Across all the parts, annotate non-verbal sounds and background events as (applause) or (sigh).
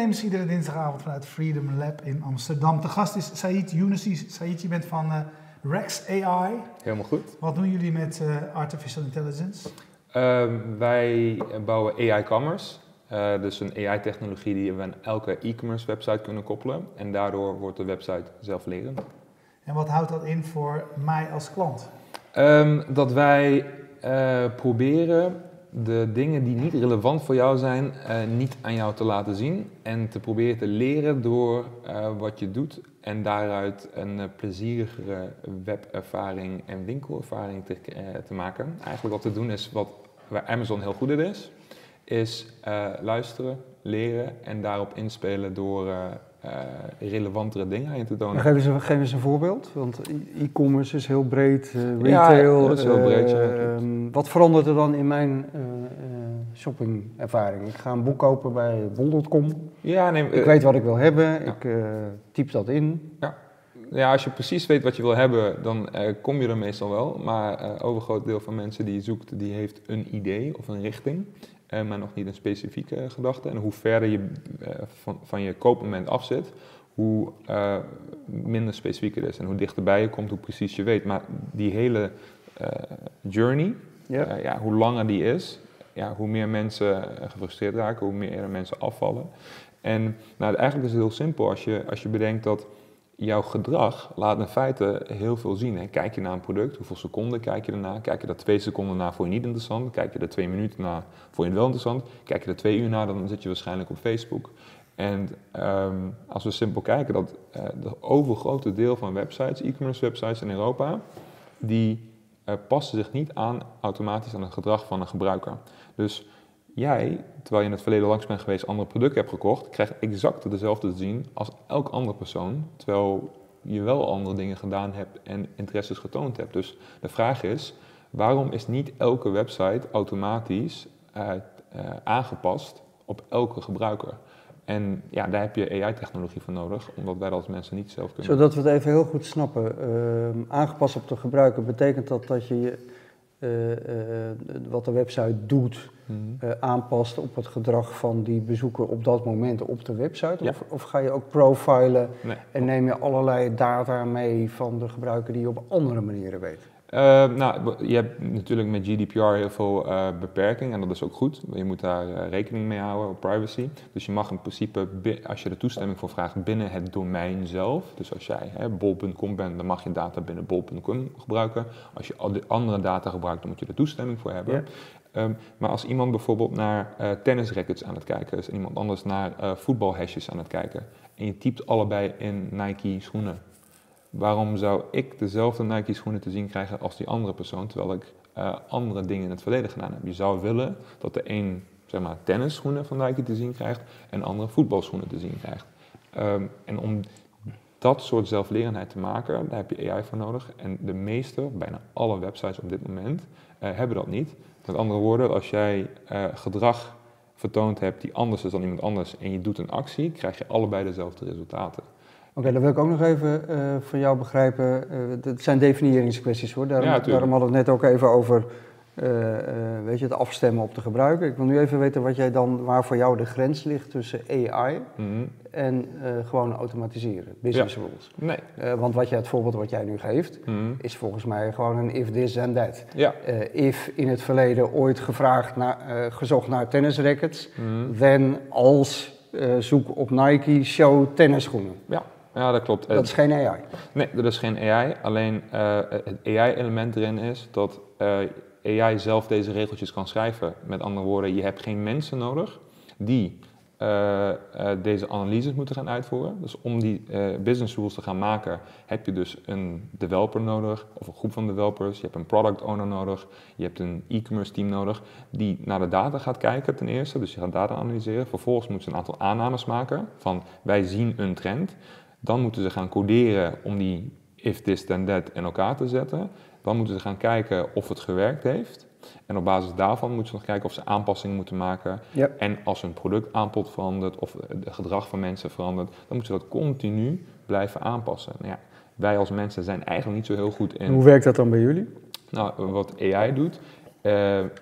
Topnames, iedere dinsdagavond vanuit Freedom Lab in Amsterdam. De gast is Said Younessi. Said, je bent van uh, Rex AI. Helemaal goed. Wat doen jullie met uh, artificial intelligence? Uh, wij bouwen AI Commerce. Uh, dus een AI-technologie die we aan elke e-commerce website kunnen koppelen. En daardoor wordt de website zelflerend. En wat houdt dat in voor mij als klant? Um, dat wij proberen de dingen die niet relevant voor jou zijn, uh, niet aan jou te laten zien. En te proberen te leren door wat je doet. En daaruit een plezierigere webervaring en winkelervaring te, te maken. Eigenlijk wat we doen is wat waar Amazon heel goed in is is luisteren, leren en daarop inspelen door uh, relevantere dingen aan je te tonen. Geef eens, een, geef eens een voorbeeld, want e-commerce is heel breed, retail. Ja, dat is heel breed. Ja, ehm, wat verandert er dan in mijn shoppingervaring? Ik ga een boek kopen bij bol.com. Ja, nee, ik weet wat ik wil hebben, ja. ik typ dat in. Ja. Ja, als je precies weet wat je wil hebben, dan kom je er meestal wel. Maar overgroot deel van mensen die je zoekt, die heeft een idee of een richting. Uh, maar nog niet een specifieke gedachte. En hoe verder je van, van je koopmoment af zit, hoe minder specifiek het is. En hoe dichterbij je komt, hoe precies je weet. Maar die hele journey, ja, hoe langer die is, ja, hoe meer mensen gefrustreerd raken, hoe meer mensen afvallen. En nou, eigenlijk is het heel simpel als je, als je bedenkt dat jouw gedrag laat in feite heel veel zien. Hè. Kijk je naar een product, hoeveel seconden kijk je ernaar? Kijk je er twee seconden naar, voor je niet interessant? Kijk je er twee minuten naar, voor je wel interessant? Kijk je er twee uur naar, dan zit je waarschijnlijk op Facebook. En um, als we simpel kijken, dat uh, de overgrote deel van websites, e-commerce websites in Europa, die uh, passen zich niet aan automatisch aan het gedrag van een gebruiker. Dus jij, terwijl je in het verleden langs bent geweest, andere producten hebt gekocht, krijgt exact dezelfde te zien als elk andere persoon. Terwijl je wel andere dingen gedaan hebt en interesses getoond hebt. Dus de vraag is, waarom is niet elke website automatisch uh, uh, aangepast op elke gebruiker? En ja, daar heb je AI-technologie voor nodig, omdat wij dat als mensen niet zelf kunnen. Zodat we het even heel goed snappen. Uh, aangepast op de gebruiker betekent dat dat je uh, uh, wat de website doet, mm -hmm. aanpast op het gedrag van die bezoeker op dat moment op de website? Ja. Of, of, ga je ook profilen nee. en neem je allerlei data mee van de gebruiker die je op andere manieren weet? Uh, nou, je hebt natuurlijk met GDPR heel veel uh, beperkingen en dat is ook goed. Je moet daar uh, rekening mee houden, privacy. Dus je mag in principe, als je er toestemming voor vraagt, binnen het domein zelf. Dus als jij bol.com bent, dan mag je data binnen bol.com gebruiken. Als je andere data gebruikt, dan moet je er toestemming voor hebben. Um, maar als iemand bijvoorbeeld naar tennisrackets aan het kijken is en iemand anders naar voetbalhashjes aan het kijken en je typt allebei in Nike schoenen waarom zou ik dezelfde Nike schoenen te zien krijgen als die andere persoon, terwijl ik uh, andere dingen in het verleden gedaan heb? Je zou willen dat de een zeg maar, tennisschoenen van Nike te zien krijgt en de andere voetbalschoenen te zien krijgt. Um, en om dat soort zelflerendheid te maken, daar heb je AI voor nodig. En de meeste, bijna alle websites op dit moment, uh, hebben dat niet. Met andere woorden, als jij uh, gedrag vertoond hebt die anders is dan iemand anders en je doet een actie, krijg je allebei dezelfde resultaten. Oké, okay, dan wil ik ook nog even uh, van jou begrijpen. Uh, het zijn definieringskwesties hoor. Daarom, ja, daarom hadden we het net ook even over uh, weet je, het afstemmen op de gebruiker. Ik wil nu even weten wat jij dan, waar voor jou de grens ligt tussen AI mm -hmm. en gewoon automatiseren, business ja. rules. Nee. want wat jij, het voorbeeld wat jij nu geeft, mm -hmm. is volgens mij gewoon een if this and that. Ja. if in het verleden ooit gevraagd naar, gezocht naar tennisrackets, mm -hmm. then als zoek op Nike show tennisschoenen. Ja. Ja, dat klopt. Dat is geen AI? Nee, dat is geen AI. Alleen uh, het AI-element erin is dat uh, AI zelf deze regeltjes kan schrijven. Met andere woorden, je hebt geen mensen nodig die uh, deze analyses moeten gaan uitvoeren. Dus om die business rules te gaan maken, heb je dus een developer nodig, of een groep van developers. Je hebt een product owner nodig, je hebt een e-commerce team nodig, die naar de data gaat kijken ten eerste. Dus je gaat data analyseren. Vervolgens moeten ze een aantal aannames maken van wij zien een trend. Dan moeten ze gaan coderen om die if this then that in elkaar te zetten. Dan moeten ze gaan kijken of het gewerkt heeft. En op basis daarvan moeten ze nog kijken of ze aanpassingen moeten maken. En als hun productaanbod verandert of het gedrag van mensen verandert, dan moeten ze dat continu blijven aanpassen. Nou ja, wij als mensen zijn eigenlijk niet zo heel goed in. Hoe werkt dat dan bij jullie? Nou, wat AI doet, Uh,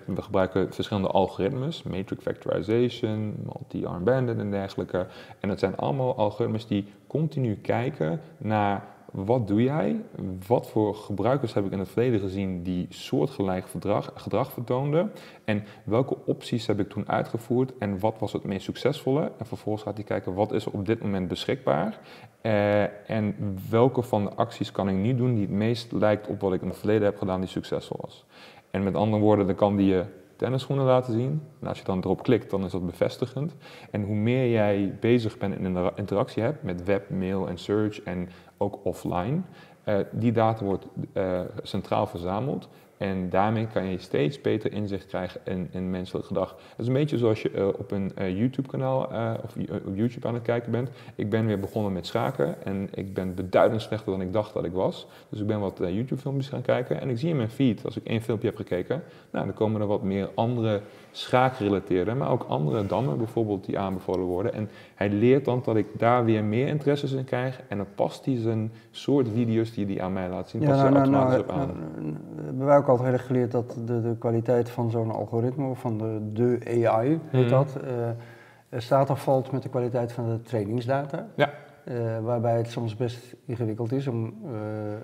we gebruiken verschillende algoritmes, matrix factorization, multi-arm bandit en dergelijke. En dat zijn allemaal algoritmes die continu kijken naar wat doe jij? Wat voor gebruikers heb ik in het verleden gezien die soortgelijk gedrag, gedrag vertoonden? En welke opties heb ik toen uitgevoerd en wat was het meest succesvolle? En vervolgens gaat hij kijken wat is er op dit moment beschikbaar uh, en welke van de acties kan ik nu doen die het meest lijkt op wat ik in het verleden heb gedaan die succesvol was. En met andere woorden, dan kan die je tennisschoenen laten zien. En als je dan erop klikt, dan is dat bevestigend. En hoe meer jij bezig bent en een interactie hebt met web, mail en search en ook offline, uh, die data wordt uh, centraal verzameld. En daarmee kan je steeds beter inzicht krijgen in, in menselijk gedrag. Het is een beetje zoals je uh, op een uh, YouTube-kanaal uh, of op YouTube aan het kijken bent. Ik ben weer begonnen met schaken en ik ben beduidend slechter dan ik dacht dat ik was. Dus ik ben wat YouTube-filmpjes gaan kijken en ik zie in mijn feed, als ik één filmpje heb gekeken, nou, dan komen er wat meer andere schaakgerelateerde, maar ook andere dammen bijvoorbeeld die aanbevolen worden. En hij leert dan dat ik daar weer meer interesses in krijg en dan past hij zijn soort video's die hij aan mij laat zien, ja, past nou, nou, automatisch nou, op aan. Nou, hebben wij ook altijd heel geleerd dat de, de kwaliteit van zo'n algoritme, of van de, de AI heet mm. dat, uh, staat of valt met de kwaliteit van de trainingsdata. Ja. Uh, waarbij het soms best ingewikkeld is om uh, uh,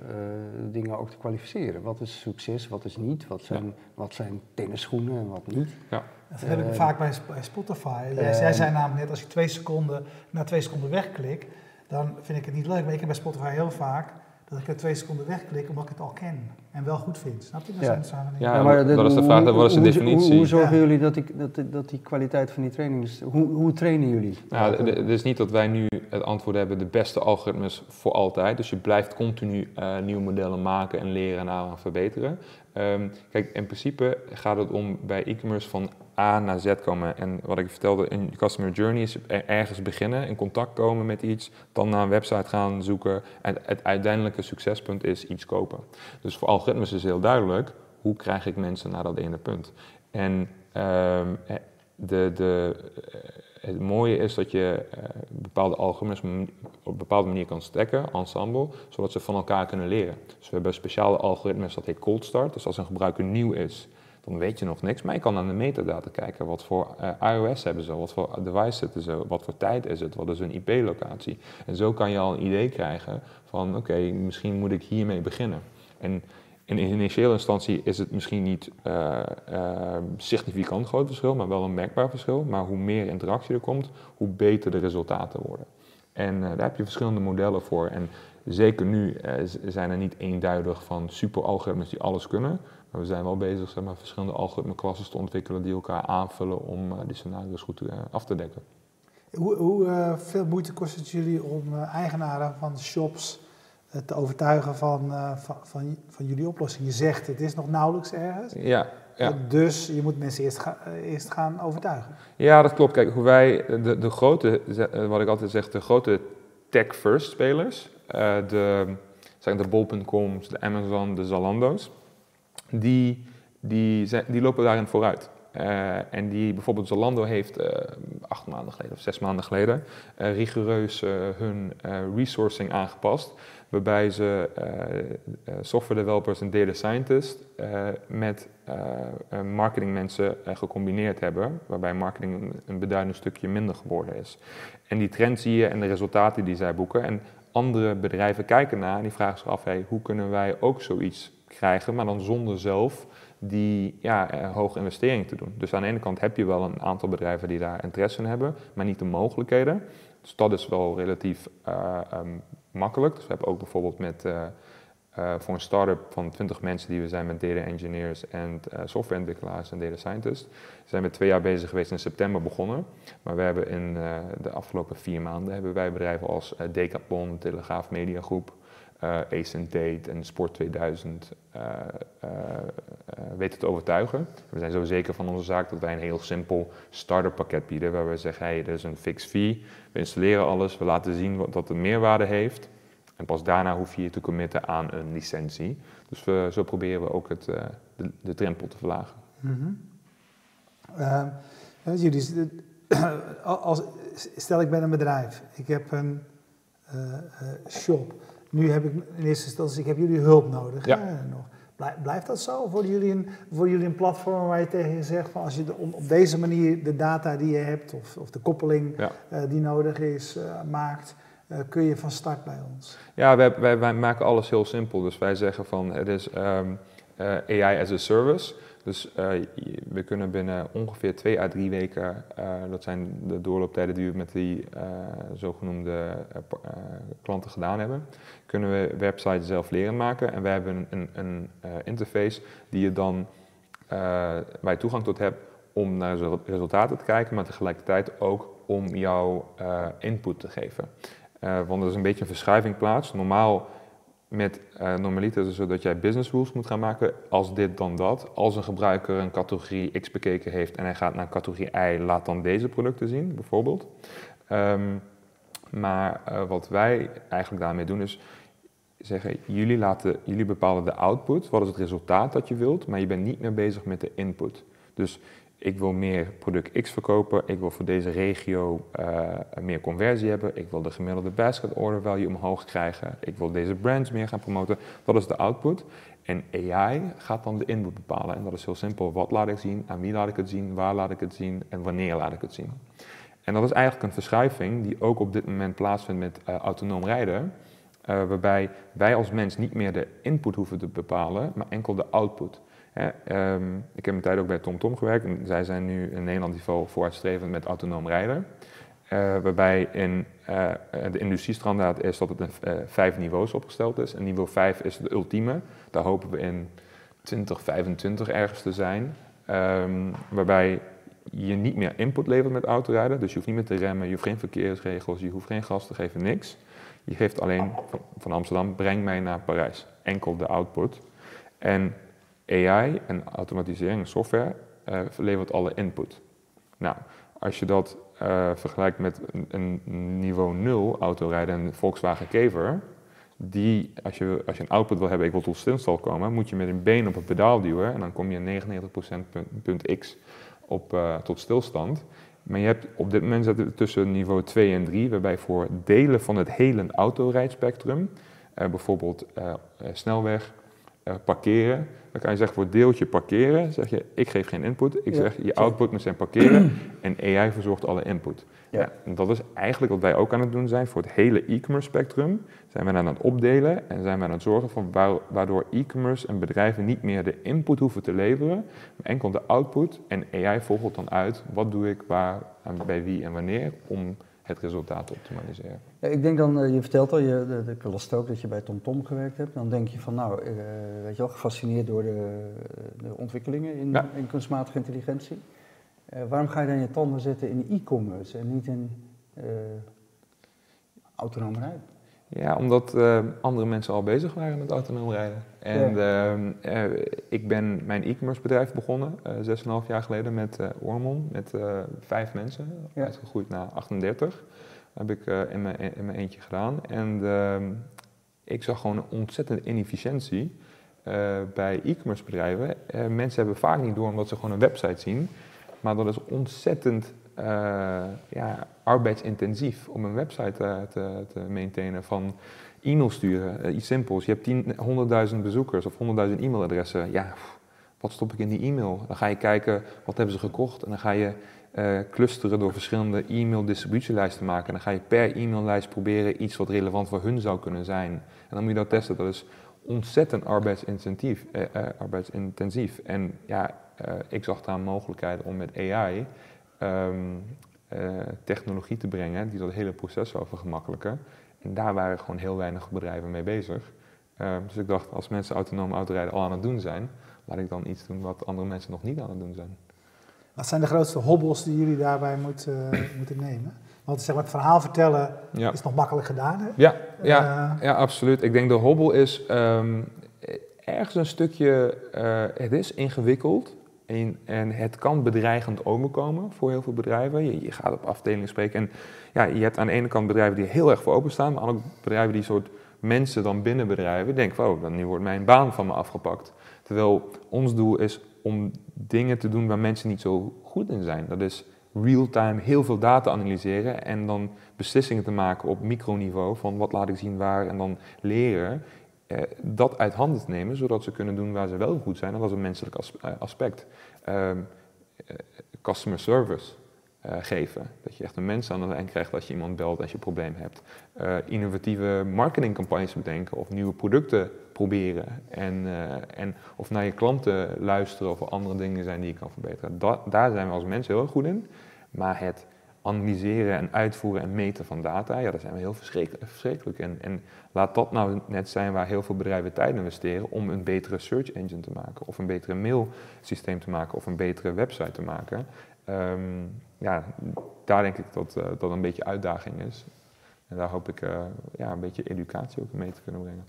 dingen ook te kwalificeren. Wat is succes, wat is niet, wat zijn, ja. wat zijn tennisschoenen en wat niet. Ja. Dat heb ik vaak bij, Spotify. Jij, jij zei namelijk net, als ik twee seconden, na twee seconden wegklik, dan vind ik het niet leuk. Maar ik heb bij Spotify heel vaak dat ik er twee seconden wegklik omdat ik het al ken en wel goed vind. Snap je? Dat, ja. Zijn ja, maar dat is de vraag, wat is de definitie? Hoe, hoe zorgen jullie dat die, dat, dat die kwaliteit van die training is? Hoe, hoe trainen jullie? Nou, het is niet dat wij nu het antwoord hebben, de beste algoritmes voor altijd. Dus je blijft continu uh, nieuwe modellen maken en leren en aan verbeteren. Um, kijk, in principe gaat het om bij e-commerce van A naar Z komen. En wat ik vertelde in Customer Journey is ergens beginnen, in contact komen met iets, dan naar een website gaan zoeken. En het uiteindelijke succespunt is iets kopen. Dus voor algoritmes is heel duidelijk, hoe krijg ik mensen naar dat ene punt? En um, de, de, eh, het mooie is dat je uh, bepaalde algoritmes op een bepaalde manier kan strekken, ensemble, zodat ze van elkaar kunnen leren. Dus we hebben speciale algoritmes, dat heet cold start. Dus als een gebruiker nieuw is, dan weet je nog niks. Maar je kan aan de metadata kijken. Wat voor uh, iOS hebben ze, wat voor device zitten ze, wat voor tijd is het, wat is hun IP-locatie. En zo kan je al een idee krijgen van oké, misschien moet ik hiermee beginnen. En in initiële instantie is het misschien niet uh, uh, significant groot verschil, maar wel een merkbaar verschil. Maar hoe meer interactie er komt, hoe beter de resultaten worden. En daar heb je verschillende modellen voor. En zeker nu zijn er niet eenduidig van super algoritmes die alles kunnen. Maar we zijn wel bezig zeg maar, verschillende algoritmeklassen te ontwikkelen die elkaar aanvullen om uh, die scenario's goed uh, af te dekken. Hoe, hoe uh, veel moeite kost het jullie om eigenaren van shops te overtuigen van, van, van, van, jullie oplossing? Je zegt het is nog nauwelijks ergens. Ja. Ja. Dus je moet mensen eerst, ga, eerst gaan overtuigen. Ja, dat klopt. Kijk, hoe wij, de, de grote, wat ik altijd zeg, de grote tech-first spelers, de, zijn de bol.coms, de Amazon, de Zalando's, die, die, die lopen daarin vooruit. Uh, en die bijvoorbeeld Zalando heeft uh, acht maanden geleden of zes maanden geleden uh, rigoureus hun resourcing aangepast. Waarbij ze software developers en data scientists met marketingmensen gecombineerd hebben. Waarbij marketing een beduidend stukje minder geworden is. En die trend zie je en de resultaten die zij boeken. En andere bedrijven kijken naar en die vragen zich af: hey, hoe kunnen wij ook zoiets krijgen, maar dan zonder zelf die ja, eh, hoge investering te doen. Dus aan de ene kant heb je wel een aantal bedrijven die daar interesse in hebben, maar niet de mogelijkheden. Dus dat is wel relatief uh, um, makkelijk. Dus we hebben ook bijvoorbeeld met, uh, voor een start-up van 20 mensen die we zijn met data engineers en softwareontwikkelaars en data scientists, zijn we twee jaar bezig geweest in september begonnen. Maar we hebben in de afgelopen vier maanden hebben wij bedrijven als Decathlon, Telegraaf Media Groep, Ace and en Sport 2000 uh, uh, weten te overtuigen. We zijn zo zeker van onze zaak dat wij een heel simpel starter pakket bieden, waar we zeggen, hey, er is een fixed fee, we installeren alles, we laten zien wat, dat het meerwaarde heeft. En pas daarna hoef je je te committen aan een licentie. Dus we, zo proberen we ook het, de, de drempel te verlagen. Mm jullie, (clears throat) als, stel ik ben een bedrijf, ik heb een shop nu heb ik in eerste instantie, ik heb jullie hulp nodig. Ja. nog. Blijft dat zo? Worden jullie een, worden jullie een platform waar je tegen je zegt van als je de, op deze manier de data die je hebt of, of de koppeling uh, die nodig is uh, maakt, uh, kun je van start bij ons? Ja, wij, wij, wij, maken alles heel simpel. Dus wij zeggen van het is um, AI as a service. Dus uh, we kunnen binnen ongeveer twee à drie weken, uh, dat zijn de doorlooptijden die we met die uh, zogenoemde klanten gedaan hebben, kunnen we websites zelf leren maken. En wij hebben een, een interface die je dan, waar je toegang tot hebt om naar resultaten te kijken, maar tegelijkertijd ook om jouw input te geven. want er is een beetje een verschuiving plaats. Normaal met uh, normaliter is het zo dat jij business rules moet gaan maken als dit dan dat. Als een gebruiker een categorie X bekeken heeft en hij gaat naar categorie Y, laat dan deze producten zien, bijvoorbeeld. Um, maar uh, wat wij eigenlijk daarmee doen is zeggen, jullie, laten, jullie bepalen de output, wat is het resultaat dat je wilt, maar je bent niet meer bezig met de input. Dus ik wil meer product X verkopen, ik wil voor deze regio uh, meer conversie hebben, ik wil de gemiddelde basket order value omhoog krijgen, ik wil deze brands meer gaan promoten. Dat is de output. En AI gaat dan de input bepalen. En dat is heel simpel. Wat laat ik zien, aan wie laat ik het zien, waar laat ik het zien en wanneer laat ik het zien. En dat is eigenlijk een verschuiving die ook op dit moment plaatsvindt met uh, autonoom rijden. Uh, waarbij wij als mens niet meer de input hoeven te bepalen, maar enkel de output. Ehm, ik heb een tijd ook bij TomTom Tom gewerkt en zij zijn nu in Nederland niveau vooruitstrevend met autonoom rijden. Uh, waarbij uh, de industriestandaard is dat het in uh, vijf niveaus opgesteld is. En niveau 5 is de ultieme. Daar hopen we in 2025 ergens te zijn. Um, waarbij je niet meer input levert met autorijden. Dus je hoeft niet meer te remmen, je hoeft geen verkeersregels, je hoeft geen gas te geven, niks. Je geeft alleen van Amsterdam, breng mij naar Parijs. Enkel de output. En AI en automatisering software uh, levert alle input. Nou, als je dat uh, vergelijkt met een, niveau 0 autorijden, een Volkswagen Kever, die, als je, als je een output wil hebben, ik wil tot stilstand komen, moet je met een been op het pedaal duwen en dan kom je 99% punt, punt X op, uh, tot stilstand. Maar je hebt op dit moment zitten tussen niveau 2 en 3, waarbij voor delen van het hele autorijdspectrum, uh, bijvoorbeeld snelweg, parkeren, dan kan je zeggen voor deeltje parkeren, zeg je ik geef geen input. Ik zeg je output moet zijn parkeren (clears throat) en AI verzorgt alle input. Ja. en dat is eigenlijk wat wij ook aan het doen zijn voor het hele e-commerce spectrum. Zijn we aan het opdelen en zijn we aan het zorgen van waardoor e-commerce en bedrijven niet meer de input hoeven te leveren, maar enkel de output. En AI volgt dan uit wat doe ik waar, bij wie en wanneer om het resultaat optimaliseren. Ja, ik denk dan, eh, je vertelt al, je, de, de, las ook dat je bij TomTom Tom gewerkt hebt. Dan denk je van, nou, uh, weet je wel, gefascineerd door de, de ontwikkelingen in, in, kunstmatige intelligentie. Uh, waarom ga je dan je tanden zetten in e-commerce en niet in uh, autonoom rijden? Ja, omdat uh, andere mensen al bezig waren met autonoom rijden. En ja. uh, ik ben mijn e-commerce bedrijf begonnen, zes en half jaar geleden, met Ormon, met vijf mensen, ja. uitgegroeid naar 38. Dat heb ik in, mijn, in mijn eentje gedaan. En ehm, ik zag gewoon een ontzettende inefficiëntie bij e-commerce bedrijven. mensen hebben vaak niet door omdat ze gewoon een website zien, maar dat is ontzettend ja, arbeidsintensief om een website te, te, te maintainen van e-mail sturen. Uh, iets simpels. Je hebt 100.000 bezoekers of 100.000 e-mailadressen. Ja, wat stop ik in die e-mail? Dan ga je kijken wat hebben ze gekocht en dan ga je clusteren door verschillende e-mail distributielijsten maken. En dan ga je per e-maillijst proberen iets wat relevant voor hun zou kunnen zijn. En dan moet je dat testen. Dat is ontzettend arbeidsintensief. Arbeidsintensief. En ja, ik zag daar een mogelijkheid om met AI um, uh, technologie te brengen die dat hele proces zou vergemakkelijken. En daar waren gewoon heel weinig bedrijven mee bezig. Uh, dus ik dacht, als mensen autonoom autorijden al aan het doen zijn, laat ik dan iets doen wat andere mensen nog niet aan het doen zijn. Wat zijn de grootste hobbels die jullie daarbij moet, uh, (clears throat) moeten nemen? Want zeg maar, het verhaal vertellen ja. is nog makkelijk gedaan. Hè? Ja, ja, ja, absoluut. Ik denk de hobbel is um, ergens een stukje, het is ingewikkeld, en, en, het kan bedreigend overkomen voor heel veel bedrijven. Je, gaat op afdelingen spreken en ja, je hebt aan de ene kant bedrijven die heel erg voor openstaan, maar andere bedrijven die soort mensen dan binnen bedrijven denken, oh, dan nu wordt mijn baan van me afgepakt. Terwijl ons doel is om dingen te doen waar mensen niet zo goed in zijn. Dat is real-time heel veel data analyseren en dan beslissingen te maken op microniveau van wat laat ik zien waar en dan leren. Eh, dat uit handen te nemen, zodat ze kunnen doen waar ze wel goed zijn, dat is een menselijk eh, aspect. Ehm, eh, customer service geven. Dat je echt een mens aan de lijn krijgt als je iemand belt als je een probleem hebt. Innovatieve marketingcampagnes bedenken of nieuwe producten proberen. En, en of naar je klanten luisteren of er andere dingen zijn die je kan verbeteren. Da- daar zijn we als mensen heel erg goed in. Maar het analyseren en uitvoeren en meten van data, ja, daar zijn we heel verschrikkelijk, in. En laat dat nou net zijn waar heel veel bedrijven tijd in investeren om een betere search engine te maken, of een betere mailsysteem te maken, of een betere website te maken. Ehm, ja, daar denk ik dat eh, dat een beetje uitdaging is. En daar hoop ik eh, ja, een beetje educatie ook mee te kunnen brengen.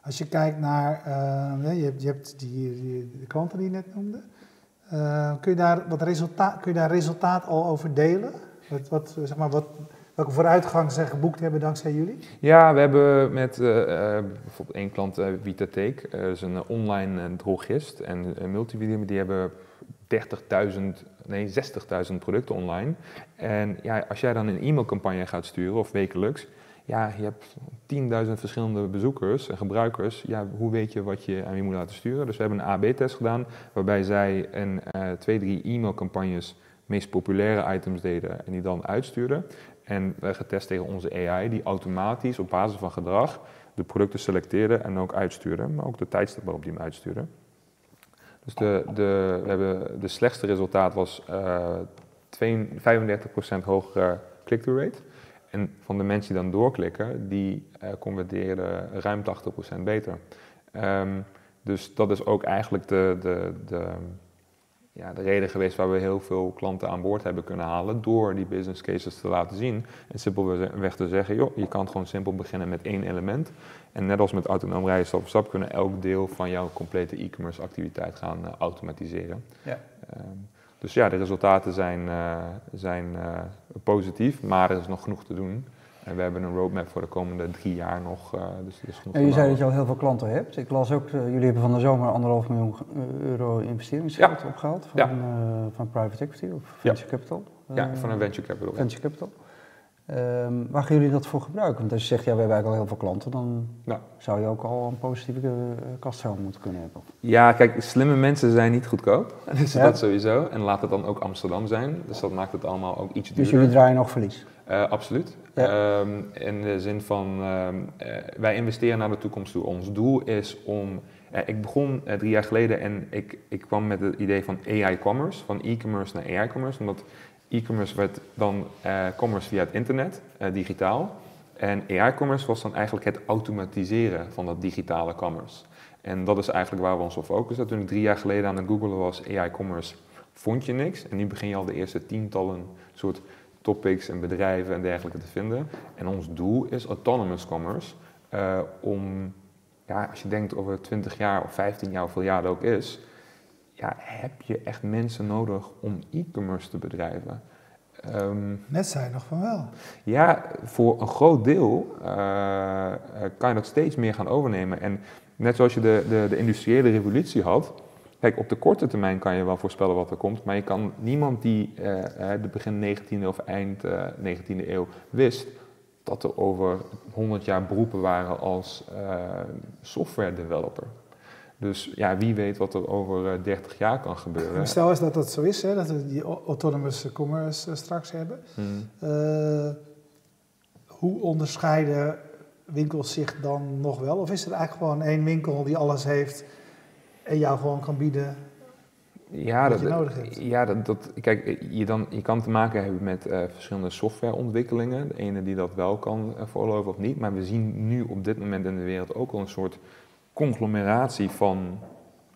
Als je kijkt naar, eh, je, hebt, je hebt die, die, de klanten die je net noemde. Eh, kun, je daar wat resultaat, kun je daar resultaat al over delen? Wat, wat, zeg maar, wat, welke vooruitgang ze geboekt hebben dankzij jullie? Ja, we hebben met eh, eh, bijvoorbeeld één klant, uh, Vitateek, dat is een online drogist en multimedia, die hebben 30.000, nee 60.000 producten online. En ja, als jij dan een e-mailcampagne gaat sturen of wekelijks, ja, je hebt 10.000 verschillende bezoekers en gebruikers. Ja, hoe weet je wat je aan wie moet laten sturen? Dus we hebben een AB-test gedaan waarbij zij een, uh, twee, drie e-mailcampagnes meest populaire items deden en die dan uitstuurden. En we getest tegen onze AI die automatisch op basis van gedrag de producten selecteerde en ook uitstuurde, maar ook de tijdstip waarop die hem uitstuurde. Dus de, de, we hebben, de slechtste resultaat was uh, 35% hogere click-through rate. En van de mensen die dan doorklikken, die uh, converteerden ruim 80% beter. Um, dus dat is ook eigenlijk de, de, de, ja, de reden geweest waar we heel veel klanten aan boord hebben kunnen halen door die business cases te laten zien. En simpelweg te zeggen, joh, je kan gewoon simpel beginnen met één element. En net als met autonoom rijden stap voor stap kunnen elk deel van jouw complete e-commerce activiteit gaan uh, automatiseren. Ja. Um, dus ja, de resultaten zijn, uh, zijn uh, positief, maar er is nog genoeg te doen. En we hebben een roadmap voor de komende drie jaar nog. Uh, dus is genoeg en je zei dat je al heel veel klanten hebt. Ik las ook, jullie hebben van de zomer anderhalf miljoen euro investeringsgeld Ja. opgehaald van, Ja. van private equity of venture capital. ja, Eh, van een venture capital. venture capital. Ehm, waar gaan jullie dat voor gebruiken? Want als je zegt, ja, we hebben eigenlijk al heel veel klanten, dan Ja. zou je ook al een positieve uh, kaststroom moeten kunnen hebben. Ja, kijk, slimme mensen zijn niet goedkoop. (laughs) Dus Ja. dat sowieso. En laat het dan ook Amsterdam zijn. Dus dat maakt het allemaal ook iets Dus duurder. jullie draaien nog verlies. Eh, absoluut. Ja. Ehm, in de zin van, ehm, eh, wij investeren naar de toekomst toe. Ons doel is om... eh, ik begon eh, drie jaar geleden en ik, ik kwam met het idee van AI-commerce. Van e-commerce naar AI-commerce. Omdat e-commerce werd dan eh, commerce via het internet, eh, digitaal. En AI-commerce was dan eigenlijk het automatiseren van dat digitale commerce. En dat is eigenlijk waar we ons op focussen. Toen ik drie jaar geleden aan het googelen was, AI-commerce, vond je niks. En nu begin je al de eerste tientallen soort topics en bedrijven en dergelijke te vinden. En ons doel is autonomous commerce. Uh, om, ja, als je denkt over 20 jaar of 15 jaar, hoeveel jaar dat ook is, ja, heb je echt mensen nodig om e-commerce te bedrijven. Um, Net zei je nog van wel. Ja, voor een groot deel uh, kan je dat steeds meer gaan overnemen. En net zoals je de, de, de industriële revolutie had, Kijk, op de korte termijn kan je wel voorspellen wat er komt, maar je kan niemand die uh, de begin 19e of eind uh, 19e eeuw wist dat er over 100 jaar beroepen waren als software developer. Dus ja, wie weet wat er over 30 jaar kan gebeuren. Stel eens dat dat zo is, hè, dat we die autonomous commerce straks hebben. Hmm. hoe onderscheiden winkels zich dan nog wel? Of is er eigenlijk gewoon één winkel die alles heeft en jou gewoon kan bieden ja, wat dat, je nodig hebt? Ja, dat, dat, kijk, je, dan, je kan te maken hebben met uh, verschillende softwareontwikkelingen. De ene die dat wel kan uh, veroorloven of niet. Maar we zien nu op dit moment in de wereld ook al een soort conglomeratie van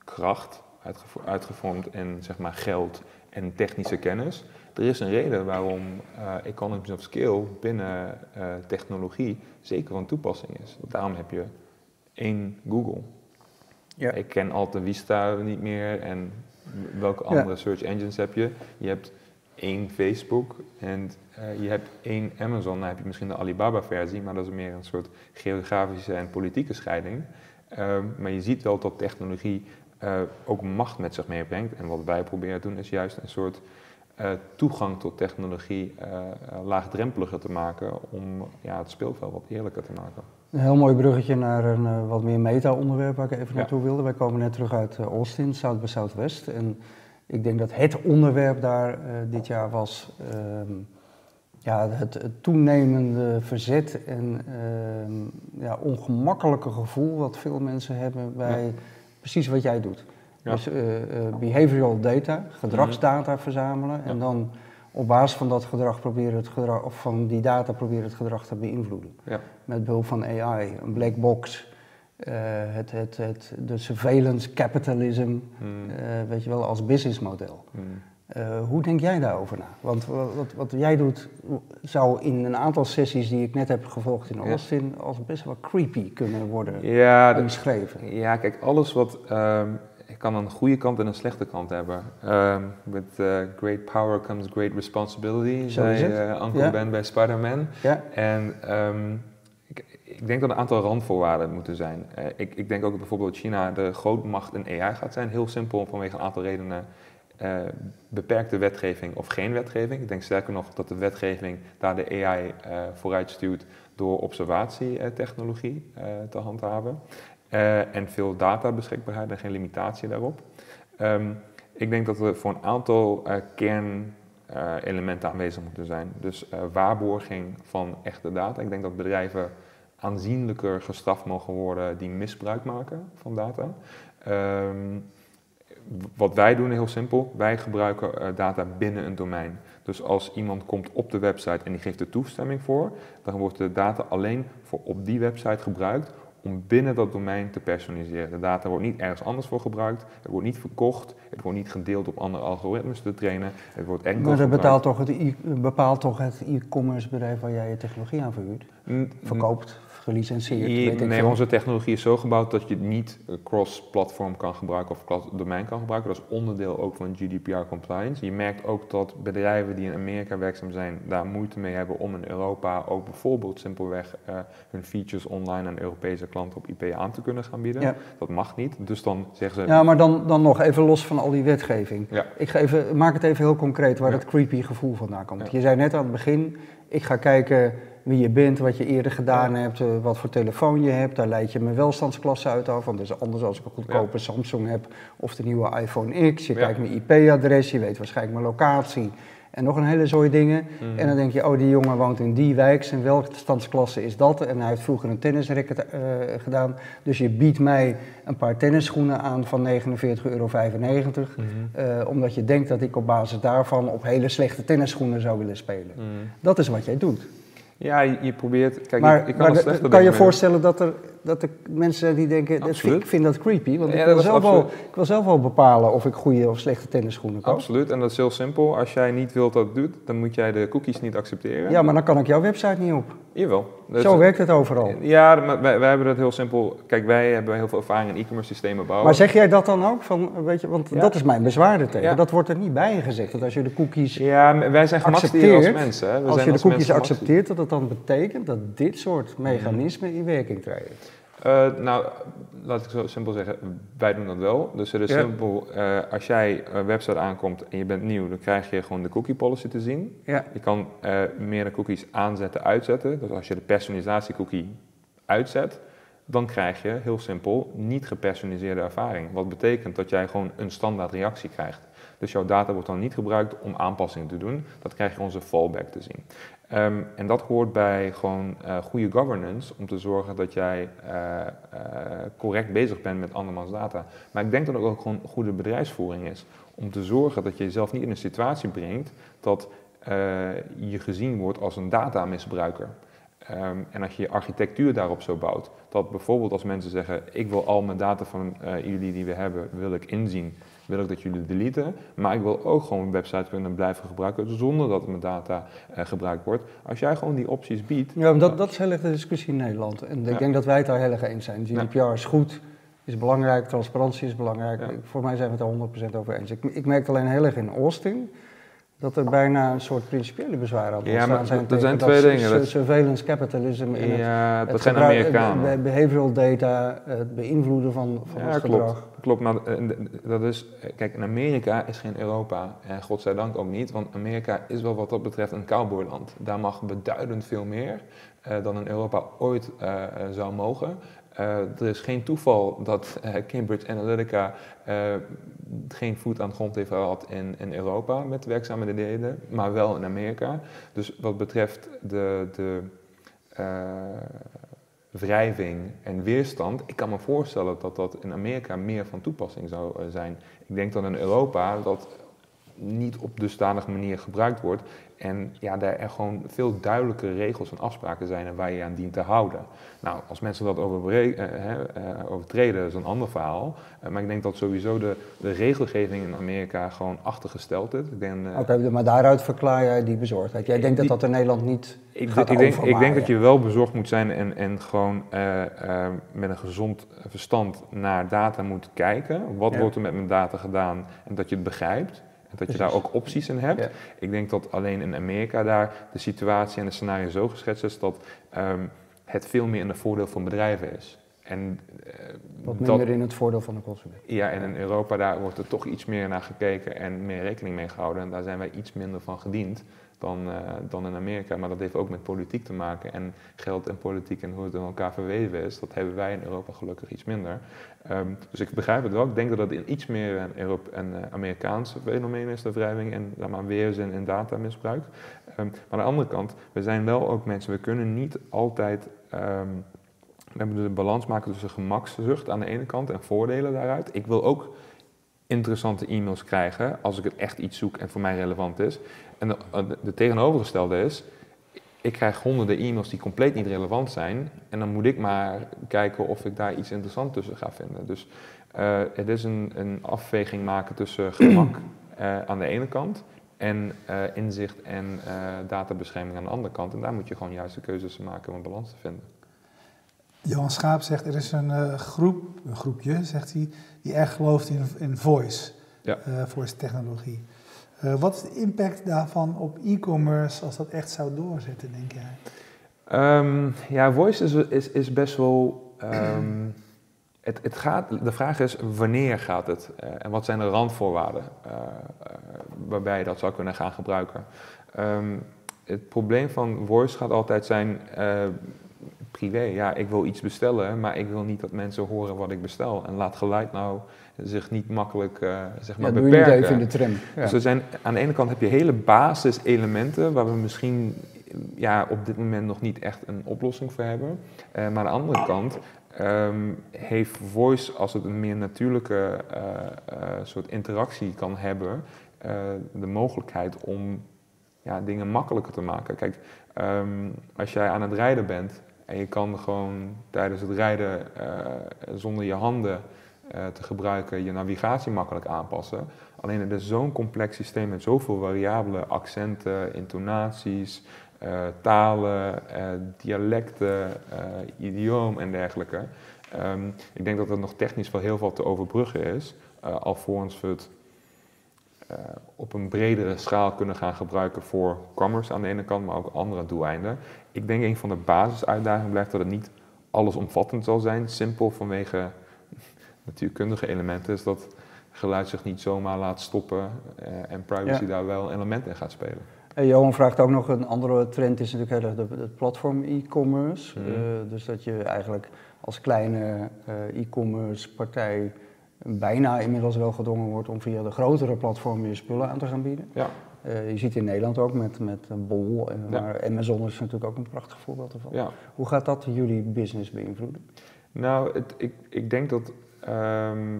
kracht, uitgevo uitgevormd in zeg maar, geld en technische kennis. Er is een reden waarom uh, economies of scale binnen technologie zeker van toepassing is. Daarom heb je één Google. Ja. Ik ken Alta Vista niet meer en welke andere ja. search engines heb je? Je hebt één Facebook en uh, je hebt één Amazon. Dan heb je misschien de Alibaba-versie, maar dat is meer een soort geografische en politieke scheiding. Uh, maar je ziet wel dat technologie uh, ook macht met zich meebrengt. En wat wij proberen te doen is juist een soort uh, toegang tot technologie laagdrempeliger te maken om ja, het speelveld wat eerlijker te maken. Een heel mooi bruggetje naar een wat meer meta-onderwerp waar ik even naartoe wilde. Wij komen net terug uit Austin, South by Southwest. En ik denk dat het onderwerp daar dit jaar was ehm, ja, het, het, toenemende verzet en ehm, ja, ongemakkelijke gevoel wat veel mensen hebben bij ja. precies wat jij doet. Ja. Dus behavioral data, gedragsdata mm. verzamelen en dan op basis van dat gedrag proberen het gedrag, of van die data proberen het gedrag te beïnvloeden. Ja. Met behulp van AI, een black box, uh, het, het, het, de surveillance capitalism, mm. uh, weet je wel, als businessmodel. Mm. Uh, hoe denk jij daarover na? Want wat, wat, jij doet zou in een aantal sessies die ik net heb gevolgd in Austin ja. als best wel creepy kunnen worden ja, beschreven. Ja, kijk, alles wat um, kan een goede kant en een slechte kant hebben. Um, with uh, great power comes great responsibility, Zo zei uh, Uncle Ben bij Spider-Man. Ja. En um, ik, ik, denk dat een aantal randvoorwaarden moeten zijn. Ik, ik, denk ook dat bijvoorbeeld China de grootmacht in AI gaat zijn. Heel simpel vanwege een aantal redenen. Uh, beperkte wetgeving of geen wetgeving. Ik denk sterker nog dat de wetgeving daar de AI uh, vooruit stuurt door observatietechnologie uh, te handhaven. En veel data beschikbaarheid en geen limitatie daarop. Um, ik denk dat er voor een aantal kernelementen aanwezig moeten zijn. Dus waarborging van echte data. Ik denk dat bedrijven aanzienlijker gestraft mogen worden die misbruik maken van data. Um, wat wij doen heel simpel, wij gebruiken data binnen een domein. Dus als iemand komt op de website en die geeft er toestemming voor, dan wordt de data alleen voor op die website gebruikt om binnen dat domein te personaliseren. De data wordt niet ergens anders voor gebruikt, het wordt niet verkocht, het wordt niet gedeeld op andere algoritmes te trainen. Het wordt enkel maar dat bepaalt toch het bepaalt toch het e-commerce bedrijf waar jij je technologie aan verhuurt? Verkoopt, gelicentieerd? Nee, onze technologie is zo gebouwd dat je het niet cross-platform kan gebruiken of cross-domein kan gebruiken. Dat is onderdeel ook van GDPR compliance. Je merkt ook dat bedrijven die in Amerika werkzaam zijn, daar moeite mee hebben om in Europa ook bijvoorbeeld simpelweg uh, hun features online aan Europese klanten op IP aan te kunnen gaan bieden. Ja. Dat mag niet. Dus dan zeggen ze. Ja, maar dan, dan nog even los van al die wetgeving. Ja. Ik ga even, maak het even heel concreet waar ja. het creepy gevoel vandaan komt. Je zei net aan het begin, ik ga kijken wie je bent, wat je eerder gedaan hebt, eh, wat voor telefoon je hebt. Daar leid je mijn welstandsklasse uit af. Want dat is anders als ik een goedkope Samsung heb of de nieuwe iPhone X. Je kijkt mijn IP-adres, je weet waarschijnlijk mijn locatie. En nog een hele zooi dingen. Mhm. En dan denk je, oh die jongen woont in die wijk, zijn welstandsklasse is dat. En hij heeft vroeger een tennisracket uh, gedaan. Dus je biedt mij een paar tennisschoenen aan van 49,95 euro. Mm uh, omdat je denkt dat ik op basis daarvan op hele slechte tennisschoenen zou willen spelen. Mhm. Dat is wat jij doet. Ja, je, probeert. Kijk, maar, ik kan, maar kan je voorstellen dat er, dat er mensen die denken: dat ik vind dat creepy. Want ik, wil zelf wel, ik wil zelf wel bepalen of ik goede of slechte tennisschoenen koop. Absoluut, en dat is heel simpel. Als jij niet wilt dat het doet, dan moet jij de cookies niet accepteren. Ja, maar dan kan ik jouw website niet op. Jawel. Dus Zo werkt het overal. Ja, maar wij, wij, hebben dat heel simpel. Kijk, wij hebben heel veel ervaring in e-commerce systemen bouwen. Maar zeg jij dat dan ook? Van, weet je, want dat is mijn bezwaar tegen. Dat wordt er niet bij gezegd. Dat als je de cookies Ja, wij zijn geaccepteerd als mensen. We als je de cookies accepteert, dat het dan betekent dat dit soort mechanismen in werking treden. Uh, nou, laat ik zo simpel zeggen, wij doen dat wel. Dus het is simpel, uh, als jij een website aankomt en je bent nieuw, dan krijg je gewoon de cookie policy te zien. Ja. Je kan uh, meerdere cookies aanzetten, uitzetten. Dus als je de personalisatie cookie uitzet, dan krijg je heel simpel niet gepersonaliseerde ervaring. Wat betekent dat jij gewoon een standaard reactie krijgt. Dus jouw data wordt dan niet gebruikt om aanpassingen te doen. Dat krijg je onze fallback te zien. Um, en dat hoort bij gewoon uh, goede governance om te zorgen dat jij uh, uh, correct bezig bent met andermans data. Maar ik denk dat het ook gewoon goede bedrijfsvoering is om te zorgen dat je jezelf niet in een situatie brengt dat je gezien wordt als een datamisbruiker. Um, en als je je architectuur daarop zo bouwt, dat bijvoorbeeld als mensen zeggen: Ik wil al mijn data van jullie die we hebben, wil ik inzien wil ik dat jullie deleten. Maar ik wil ook gewoon een website kunnen blijven gebruiken zonder dat mijn data uh, gebruikt wordt. Als jij gewoon die opties biedt. Ja, dat, dat is heel erg de discussie in Nederland. En ik denk dat wij het daar heel erg eens zijn. GDPR is goed, is belangrijk, transparantie is belangrijk. Voor mij zijn we het er 100% over eens. Ik, ik merk alleen heel erg in Austin dat er bijna een soort principiële bezwaren aan Ja, maar zijn. er zijn twee dat dingen. su- Dat- surveillance capitalism en het, Ja, dat het zijn gebruik- Amerikanen. be- behavioral data, het beïnvloeden van, van Ja, het klopt. gedrag. Klopt, maar eh, dat is, kijk, in Amerika is geen Europa en godzijdank ook niet, want Amerika is wel wat dat betreft een cowboyland. Daar mag beduidend veel meer eh, dan in Europa ooit eh, zou mogen. Eh, er is geen toeval dat eh, Cambridge Analytica eh, geen voet aan de grond heeft gehad in, in Europa met werkzaamheden, maar wel in Amerika. Dus wat betreft de, de wrijving en weerstand, ik kan me voorstellen dat dat in Amerika meer van toepassing zou zijn. Ik denk dat in Europa dat niet op dusdanige manier gebruikt wordt en ja, daar er gewoon veel duidelijkere regels en afspraken zijn en waar je aan dient te houden. Nou, als mensen dat eh, hè, eh, overtreden, is een ander verhaal. Eh, maar ik denk dat sowieso de, de regelgeving in Amerika gewoon achtergesteld is. Ik denk, eh, Oké, maar daaruit verklaar jij die bezorgdheid. Jij denkt dat Die- dat in Nederland niet ik, gaat ik, denk, ik overwaaien. denk dat je wel bezorgd moet zijn en, en gewoon eh, eh, met een gezond verstand naar data moet kijken. Wat Ja. wordt er met mijn data gedaan en dat je het begrijpt. En dat je daar ook opties in hebt. Ja. Ik denk dat alleen in Amerika daar de situatie en het scenario zo geschetst is dat ehm, het veel meer in het voordeel van bedrijven is. En eh, wat dat- minder in het voordeel van de consument. ja, en in Europa daar wordt er toch iets meer naar gekeken en meer rekening mee gehouden. En daar zijn wij iets minder van gediend dan, eh, dan in Amerika. Maar dat heeft ook met politiek te maken. En geld en politiek en hoe het in elkaar verweven is, dat hebben wij in Europa gelukkig iets minder. Ehm, dus ik begrijp het wel. Ik denk dat in iets meer een, Europe- een eh, Amerikaans fenomeen is, de wrijving en zeg maar, weerzin en datamisbruik. Ehm, maar aan de andere kant, we zijn wel ook mensen, we kunnen niet altijd... ehm, we hebben de balans maken tussen gemakszucht aan de ene kant en voordelen daaruit. Ik wil ook interessante e-mails krijgen als ik het echt iets zoek en voor mij relevant is. En de, de, de tegenovergestelde is, ik krijg honderden e-mails die compleet niet relevant zijn. En dan moet ik maar kijken of ik daar iets interessants tussen ga vinden. Dus eh, het is een, een afweging maken tussen (clears throat) gemak eh, aan de ene kant en eh, inzicht en eh, databescherming aan de andere kant. En daar moet je gewoon juiste keuzes maken om een balans te vinden. Johan Schaap zegt, er is een eh, groep, een groepje, zegt hij, die erg gelooft in, in voice, Ja. eh, voice technologie. Eh, wat is de impact daarvan op e-commerce als dat echt zou doorzetten, denk jij? Ehm, ja, voice is, is, is best wel. ehm, het, het gaat, de vraag is wanneer gaat het eh, en wat zijn de randvoorwaarden eh, waarbij je dat zou kunnen gaan gebruiken. Ehm, het probleem van voice gaat altijd zijn privé. Ja, ik wil iets bestellen, maar ik wil niet dat mensen horen wat ik bestel. En laat geluid nou zich niet makkelijk eh, zeg maar Ja, doe je beperken. even in de tram. Ja. Dus er zijn, aan de ene kant heb je hele basiselementen waar we misschien ja, op dit moment nog niet echt een oplossing voor hebben. Eh, maar aan de andere kant ehm, heeft voice, als het een meer natuurlijke eh, soort interactie kan hebben, de mogelijkheid om ja, dingen makkelijker te maken. Kijk, ehm, als jij aan het rijden bent en je kan gewoon tijdens het rijden eh, zonder je handen eh, te gebruiken je navigatie makkelijk aanpassen. Alleen het is zo'n complex systeem met zoveel variabelen, accenten, intonaties, eh, talen, dialecten, eh, idioom en dergelijke. Ehm, ik denk dat er nog technisch wel heel veel te overbruggen is, alvorens we het op een bredere schaal kunnen gaan gebruiken voor commerce aan de ene kant, maar ook andere doeleinden. Ik denk een van de basisuitdagingen blijft dat het niet allesomvattend zal zijn, simpel vanwege (laughs) natuurkundige elementen, is dat geluid zich niet zomaar laat stoppen eh, en privacy Ja. daar wel een element in gaat spelen. En Johan vraagt ook nog een andere trend, is natuurlijk heel erg de- het platform e-commerce. Mhm. Eh, dus dat je eigenlijk als kleine eh, e-commerce partij bijna inmiddels wel gedwongen wordt om via de grotere platformen je spullen aan te gaan bieden. Ja. Eh, je ziet in Nederland ook met, met eh, Bol, eh, Ja. maar Amazon is natuurlijk ook een prachtig voorbeeld ervan. Ja. Hoe gaat dat jullie business beïnvloeden? Nou, het, ik, ik denk dat ehm,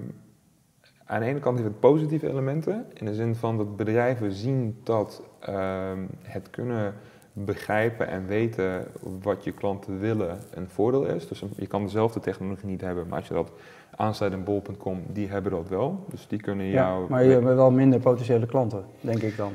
aan de ene kant heeft het positieve elementen, in de zin van dat bedrijven zien dat ehm, het kunnen begrijpen en weten wat je klanten willen een voordeel is. Dus je kan dezelfde technologie niet hebben, maar als je dat aansluiten bol.com, die hebben dat wel. Dus die kunnen Ja, jou... maar je hebt wel minder potentiële klanten, denk ik dan.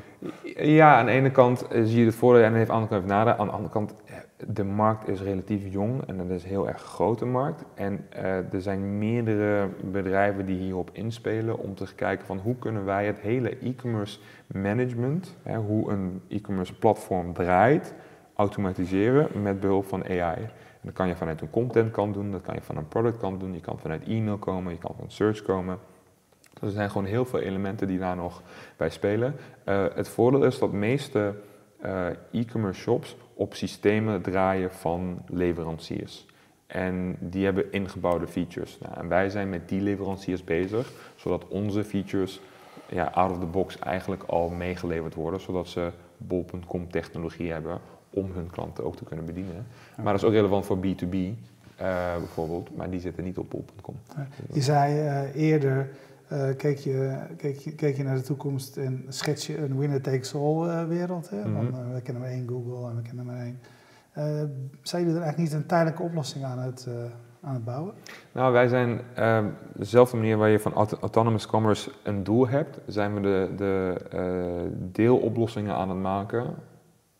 Ja, aan de ene kant eh, zie je het voordeel en aan de andere kant even nadeel. Aan de andere kant, eh, de markt is relatief jong en het is een heel erg grote markt. En eh, er zijn meerdere bedrijven die hierop inspelen om te kijken van hoe kunnen wij het hele e-commerce management, hè, hoe een e-commerce platform draait, automatiseren met behulp van AI. Dat kan je vanuit een content kant doen, dat kan je van een product kant doen, je kan vanuit e-mail komen, je kan van search komen. Dus er zijn gewoon heel veel elementen die daar nog bij spelen. Uh, het voordeel is dat meeste uh, e-commerce shops op systemen draaien van leveranciers. En die hebben ingebouwde features. Nou, en wij zijn met die leveranciers bezig, zodat onze features ja, out of the box eigenlijk al meegeleverd worden, zodat ze bol.com technologie hebben om hun klanten ook te kunnen bedienen. Maar dat is ook relevant voor B2B uh, bijvoorbeeld, maar die zitten niet op bol.com. Je zei uh, eerder, uh, keek, je, keek, je, keek je naar de toekomst en schets je een winner-takes-all wereld. Hè? Mhm. Want, we kennen maar één Google en we kennen maar één. zijn jullie er eigenlijk niet een tijdelijke oplossing aan het, aan het bouwen? Nou, wij zijn uh, dezelfde manier waar je van aut autonomous commerce een doel hebt, zijn we de, de uh, deeloplossingen aan het maken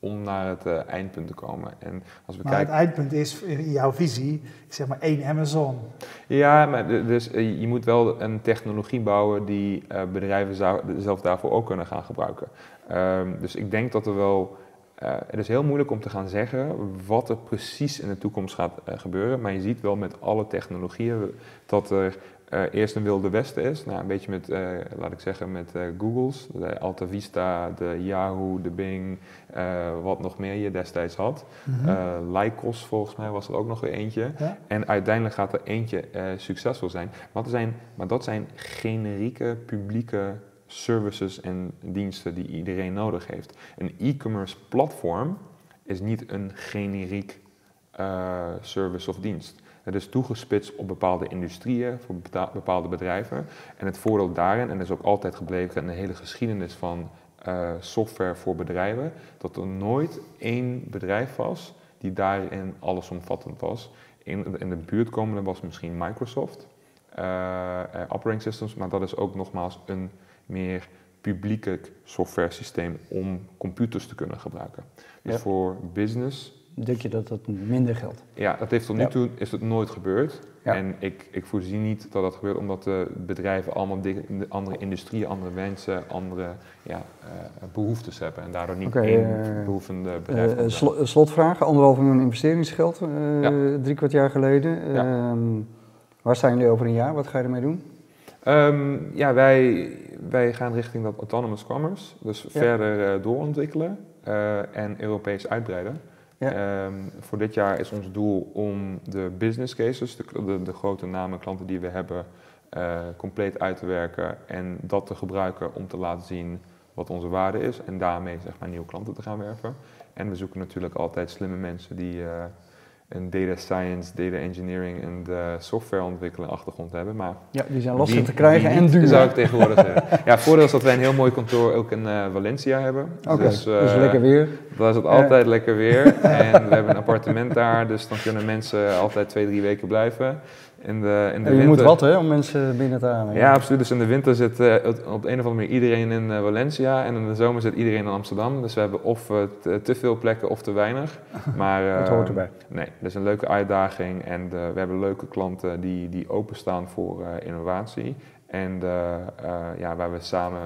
om naar het uh, eindpunt te komen. En als we maar kijken... het eindpunt is in jouw visie, zeg maar één Amazon. Ja, maar dus uh, je moet wel een technologie bouwen die uh, bedrijven zou, zelf daarvoor ook kunnen gaan gebruiken. Um, dus ik denk dat er wel... het is heel moeilijk om te gaan zeggen wat er precies in de toekomst gaat gebeuren. Maar je ziet wel met alle technologieën dat er eerst een wilde westen is. Nou, een beetje met, uh, laat ik zeggen, met uh, Google's. De Alta Vista, de Yahoo, de Bing, wat nog meer je destijds had. Mm -hmm. Lycos volgens mij was er ook nog weer eentje. Ja? En uiteindelijk gaat er eentje succesvol zijn. Zijn. maar dat zijn generieke publieke services en diensten die iedereen nodig heeft. Een e-commerce platform is niet een generiek service of dienst. Het is toegespitst op bepaalde industrieën, voor bepaalde bedrijven. En het voordeel daarin, en dat is ook altijd gebleven in de hele geschiedenis van uh, software voor bedrijven, dat er nooit één bedrijf was die daarin allesomvattend was. In, in de buurt komende was misschien Microsoft, uh, uh, operating systems, maar dat is ook nogmaals een meer publieke software systeem om computers te kunnen gebruiken. Dus Ja. voor business Denk je dat dat minder geldt? ja, dat heeft tot nu toe is het nooit gebeurd. Ja. En ik, ik voorzie niet dat dat gebeurt omdat de bedrijven allemaal di- in de andere industrieën, andere mensen, andere ja, eh, behoeftes hebben. En daardoor niet Oké, één eh, behoevende bedrijf. Slo- eh, slotvraag, anderhalve miljoen investeringsgeld, Ja. drie kwart jaar geleden. Ja. Ehm, waar staan jullie over een jaar? Wat ga je ermee doen? Ehm, ja, wij, wij gaan richting dat autonomous commerce. Dus verder doorontwikkelen en Europees uitbreiden. Ehm, voor dit jaar is ons doel om de business cases, de, de, de grote namen klanten die we hebben, eh, compleet uit te werken en dat te gebruiken om te laten zien wat onze waarde is en daarmee zeg maar, nieuwe klanten te gaan werven. En we zoeken natuurlijk altijd slimme mensen die eh, een data science, data engineering en de software ontwikkelen achtergrond hebben. Maar Ja, die zijn lastig te krijgen en duur. zou ik tegenwoordig zeggen. (laughs) Ja, voordeel is dat wij een heel mooi kantoor ook in eh, Valencia hebben. Oké, dus, dus, eh, lekker weer. daar is het altijd lekker weer. En we hebben een appartement daar, dus dan kunnen mensen altijd twee, drie weken blijven. In de, in de En je winter, moet wat hè, om mensen binnen te halen. Ja, absoluut. Dus in de winter zit eh, het- op de een of andere manier iedereen in eh, Valencia. En in de zomer zit iedereen in Amsterdam. Dus we hebben of eh, te, te veel plekken of te weinig. (laughs) Maar, Het eh, hoort erbij. Nee, dat is een leuke uitdaging. En de- we hebben leuke klanten die, die openstaan voor eh, innovatie. En eh, ja, waar we samen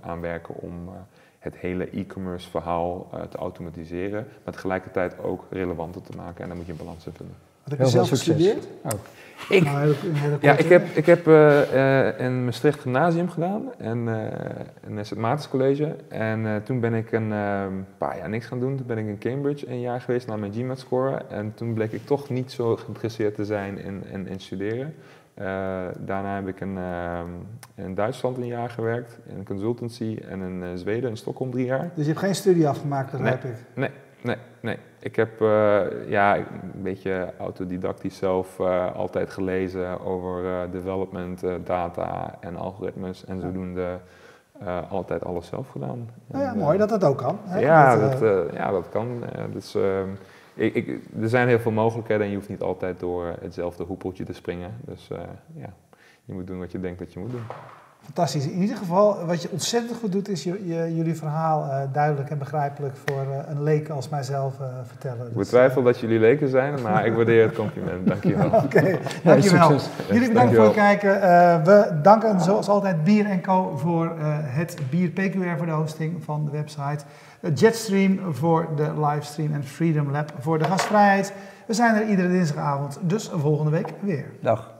aan werken om eh, het hele e-commerce verhaal te automatiseren. Maar tegelijkertijd ook relevanter te maken. En daar moet je een balans in vinden. Wat heb Heel je veel zelf succes. gestudeerd? Oh. Ik- Nou, een Ja, ik heb, ik heb eh, eh, in Maastricht gymnasium gedaan en uh, een St. Maartens College. En eh, toen ben ik een eh, paar jaar niks gaan doen. Toen ben ik in Cambridge een jaar geweest naar mijn GMAT scoren. En toen bleek ik toch niet zo geïnteresseerd te zijn in, in, in studeren. Eh, daarna heb ik in, eh, in Duitsland een jaar gewerkt, in een consultancy. En in eh, Zweden, in Stockholm drie jaar. Dus je hebt geen studie afgemaakt, begrijp ik. Nee, nee. Ik heb eh, ja, een beetje autodidactisch zelf eh, altijd gelezen over eh, development, data en algoritmes. En zodoende altijd alles zelf gedaan. Nou ja, En, mooi dat dat ook kan. Hè? ja, Dat, dat, ja, dat kan. Dus, ehm, ik, ik, er zijn heel veel mogelijkheden en je hoeft niet altijd door hetzelfde hoepeltje te springen. Dus ja, je moet doen wat je denkt dat je moet doen. Fantastisch. In ieder geval, wat je ontzettend goed doet, is je, je- jullie verhaal eh, duidelijk en begrijpelijk voor eh, een leek als mijzelf eh, vertellen. Ik Dus, betwijfel dat jullie leken zijn, maar ik waardeer het compliment. (laughs) Dankjewel. Oké, dankjewel. succes. Jullie bedankt voor het kijken. Eh, we danken zoals altijd Bier Co voor eh, het bier PQR voor de hosting van de website. Jetstream voor de livestream en Freedom Lab voor de gastvrijheid. We zijn er iedere dinsdagavond, dus volgende week weer. Dag.